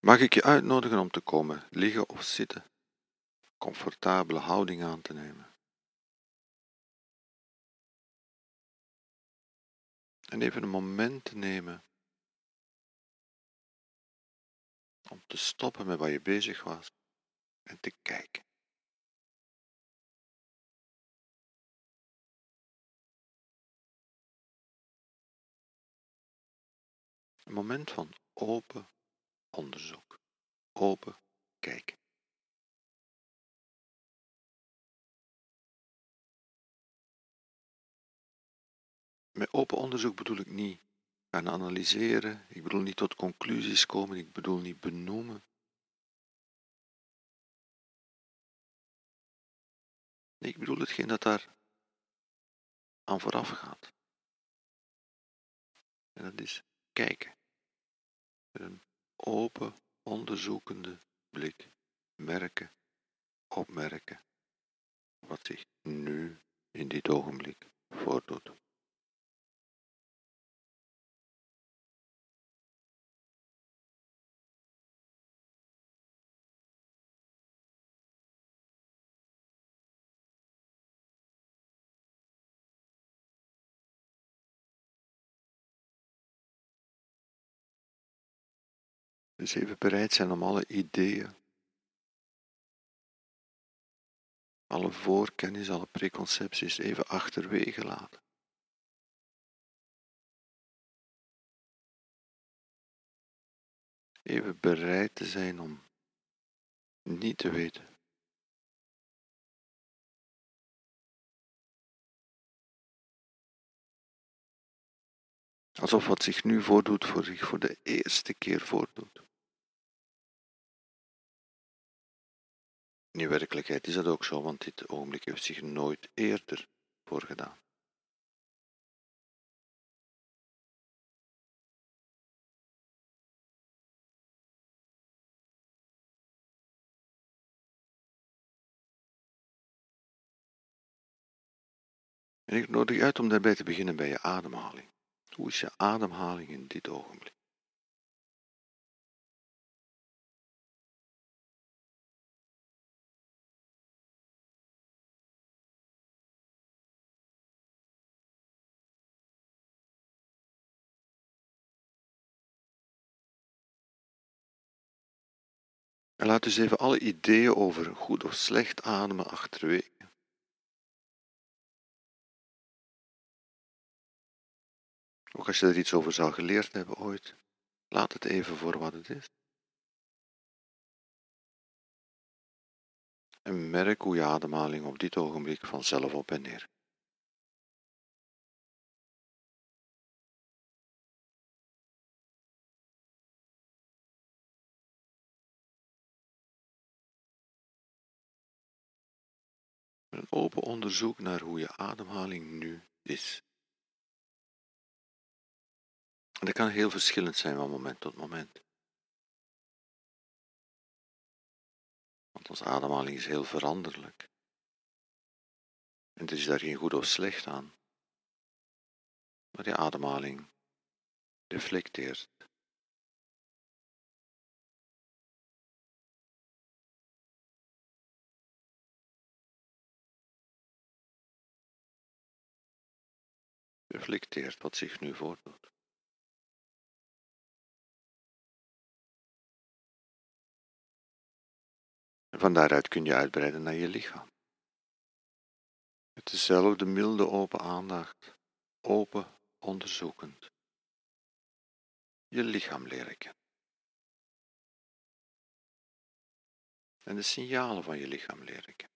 Mag ik je uitnodigen om te komen liggen of zitten, comfortabele houding aan te nemen. En even een moment te nemen om te stoppen met waar je bezig was en te kijken. Een moment van open onderzoek, open kijken. Met open onderzoek bedoel ik niet gaan analyseren, ik bedoel niet tot conclusies komen, ik bedoel niet benoemen. Ik bedoel hetgeen dat daar aan vooraf gaat. En dat is kijken. Een open, onderzoekende blik. Merken, opmerken wat zich nu in dit ogenblik voordoet. Dus even bereid zijn om alle ideeën, alle voorkennis, alle preconcepties even achterwege laten. Even bereid te zijn om niet te weten. Alsof wat zich nu voordoet voor zich voor de eerste keer voordoet. In werkelijkheid is dat ook zo, want dit ogenblik heeft zich nooit eerder voorgedaan. En ik nodig je uit om daarbij te beginnen bij je ademhaling. Hoe is je ademhaling in dit ogenblik? En laat dus even alle ideeën over goed of slecht ademen achterwege. Ook als je er iets over zou geleerd hebben ooit, laat het even voor wat het is. En merk hoe je ademhaling op dit ogenblik vanzelf op en neer open onderzoek naar hoe je ademhaling nu is. En dat kan heel verschillend zijn van moment tot moment. Want onze ademhaling is heel veranderlijk. En er is daar geen goed of slecht aan. Maar die ademhaling reflecteert reflecteert wat zich nu voordoet. En van daaruit kun je uitbreiden naar je lichaam. Met dezelfde milde open aandacht, open onderzoekend. Je lichaam leren kennen. En de signalen van je lichaam leren kennen.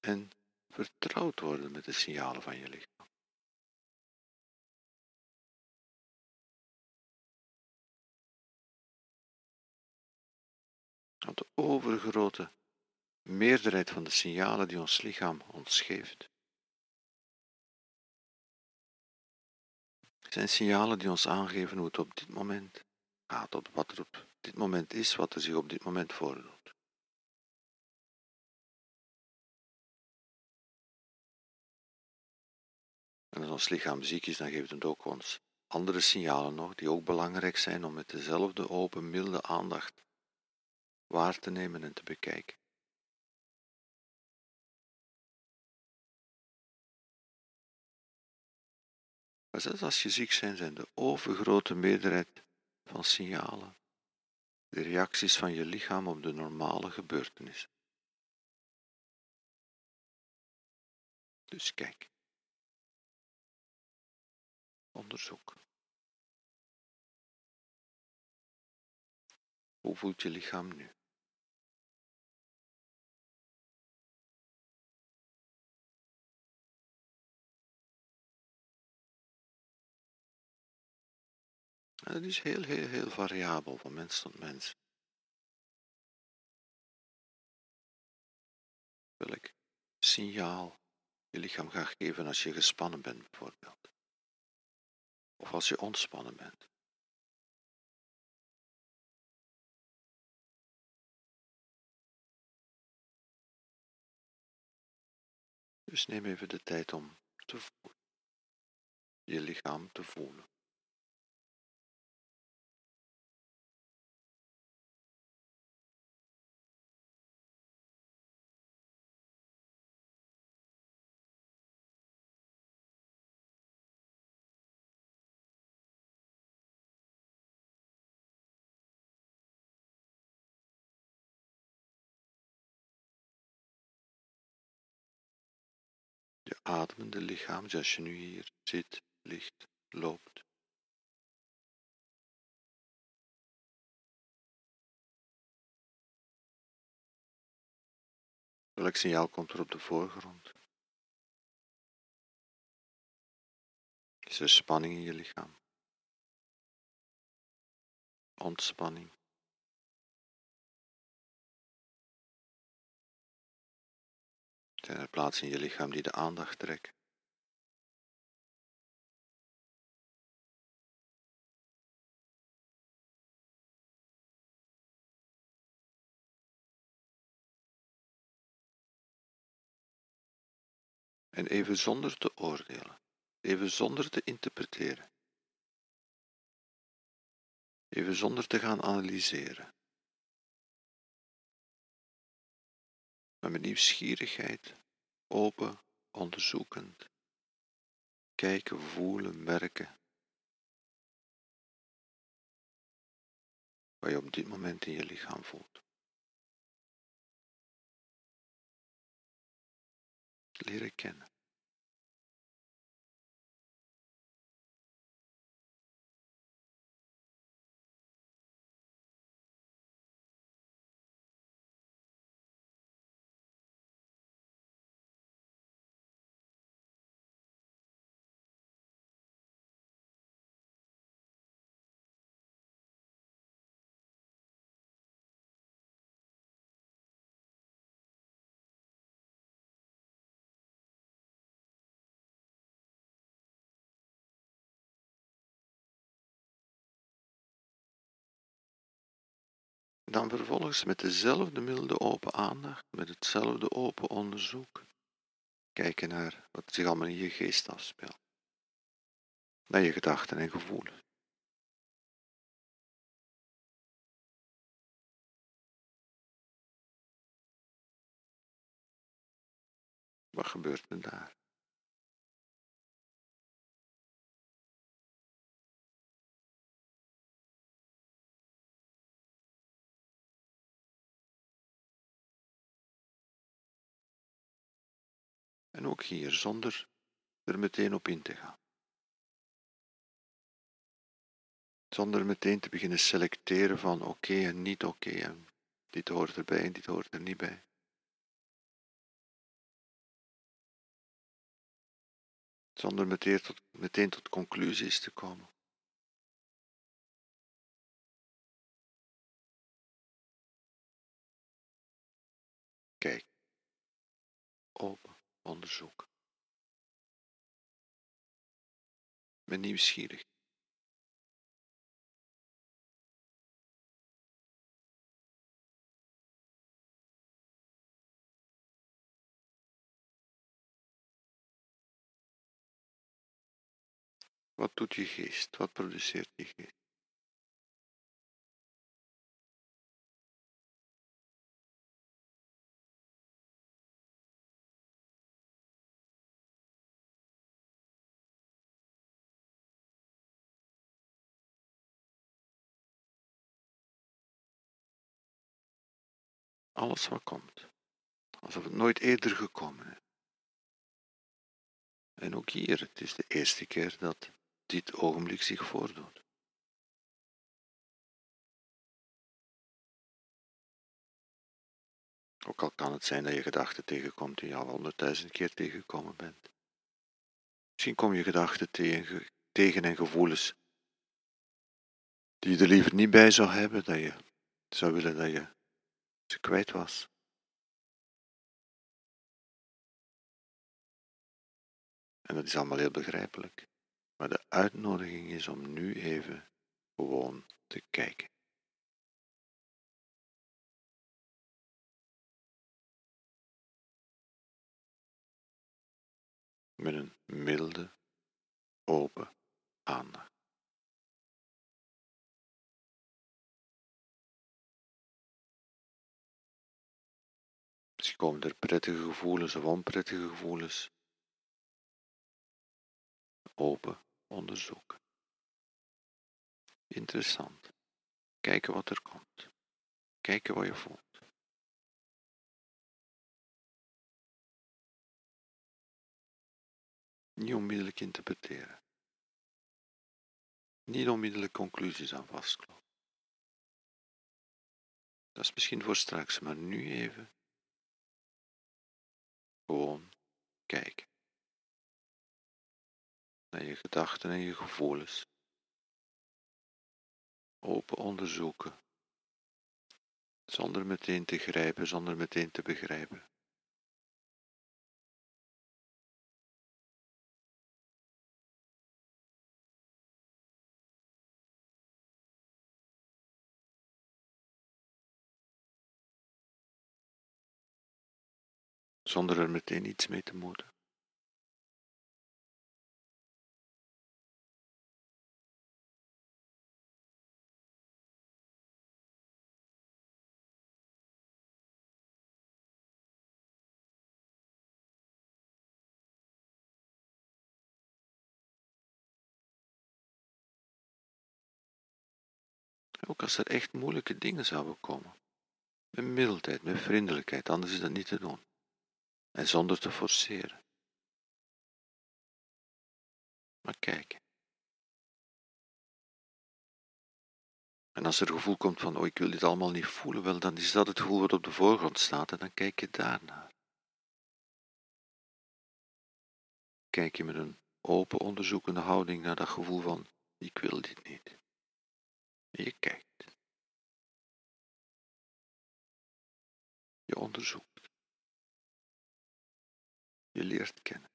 En vertrouwd worden met de signalen van je lichaam. Want de overgrote meerderheid van de signalen die ons lichaam ons geeft, zijn signalen die ons aangeven hoe het op dit moment gaat, op wat er op dit moment is, wat er zich op dit moment voordoet. Als ons lichaam ziek is, dan geeft het ook ons andere signalen nog, die ook belangrijk zijn om met dezelfde open, milde aandacht waar te nemen en te bekijken. Maar zelfs als je ziek bent, zijn de overgrote meerderheid van signalen de reacties van je lichaam op de normale gebeurtenissen. Dus kijk. Onderzoek. Hoe voelt je lichaam nu? Het is heel, heel, heel variabel van mens tot mens. Welk signaal je lichaam gaat geven als je gespannen bent, bijvoorbeeld. Of als je ontspannen bent. Dus neem even de tijd om te voelen. Je lichaam te voelen. Ademende lichaam, zoals je nu hier zit, ligt, loopt. Welk signaal komt er op de voorgrond? Is er spanning in je lichaam? Ontspanning? Zijn er plaatsen in je lichaam die de aandacht trekken? En even zonder te oordelen, even zonder te interpreteren, even zonder te gaan analyseren, maar met nieuwsgierigheid, open, onderzoekend, kijken, voelen, merken, wat je op dit moment in je lichaam voelt. Leren kennen. Dan vervolgens met dezelfde milde open aandacht, met hetzelfde open onderzoek, kijken naar wat zich allemaal in je geest afspeelt. Naar je gedachten en gevoelens. Wat gebeurt er daar? En ook hier, zonder er meteen op in te gaan. Zonder meteen te beginnen selecteren van oké en niet oké dit hoort erbij en dit hoort er niet bij. Zonder meteen tot, meteen tot conclusies te komen. Kijk, open onderzoek. Ben nieuwsgierig. Wat doet je geest? Wat produceert je geest? Alles wat komt, alsof het nooit eerder gekomen is. En ook hier, het is de eerste keer dat dit ogenblik zich voordoet. Ook al kan het zijn dat je gedachten tegenkomt die je al honderdduizend keer tegengekomen bent. Misschien kom je gedachten tegen, en gevoelens die je er liever niet bij zou hebben, dat je zou willen dat je ze kwijt was. En dat is allemaal heel begrijpelijk. Maar de uitnodiging is om nu even gewoon te kijken. Met een milde, open aandacht. Komen er prettige gevoelens of onprettige gevoelens open onderzoeken. Interessant. Kijken wat er komt. Kijken wat je voelt. Niet onmiddellijk interpreteren. Niet onmiddellijk conclusies aan vastkloppen. Dat is misschien voor straks, maar nu even gewoon kijken naar je gedachten en je gevoelens. Open onderzoeken, zonder meteen te grijpen, zonder meteen te begrijpen. Zonder er meteen iets mee te moeten. Ook als er echt moeilijke dingen zouden komen. Met mildheid, met vriendelijkheid, anders is dat niet te doen. En zonder te forceren. Maar kijk. En als er gevoel komt van, oh ik wil dit allemaal niet voelen, wel dan is dat het gevoel wat op de voorgrond staat en dan kijk je daarnaar. Kijk je met een open onderzoekende houding naar dat gevoel van, ik wil dit niet. Je kijkt. Je onderzoekt. Je leert kennen.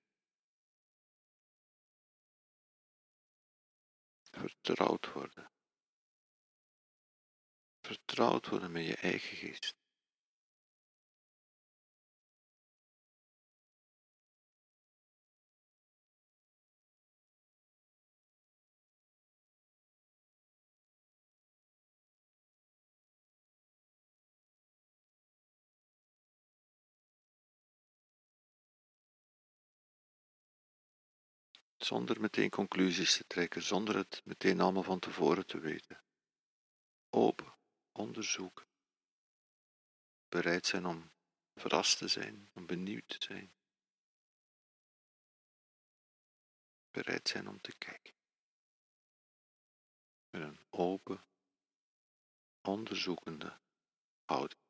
Vertrouwd worden. Vertrouwd worden met je eigen geest. Zonder meteen conclusies te trekken, zonder het meteen allemaal van tevoren te weten. Open, onderzoeken. Bereid zijn om verrast te zijn, om benieuwd te zijn. Bereid zijn om te kijken. Met een open, onderzoekende houding.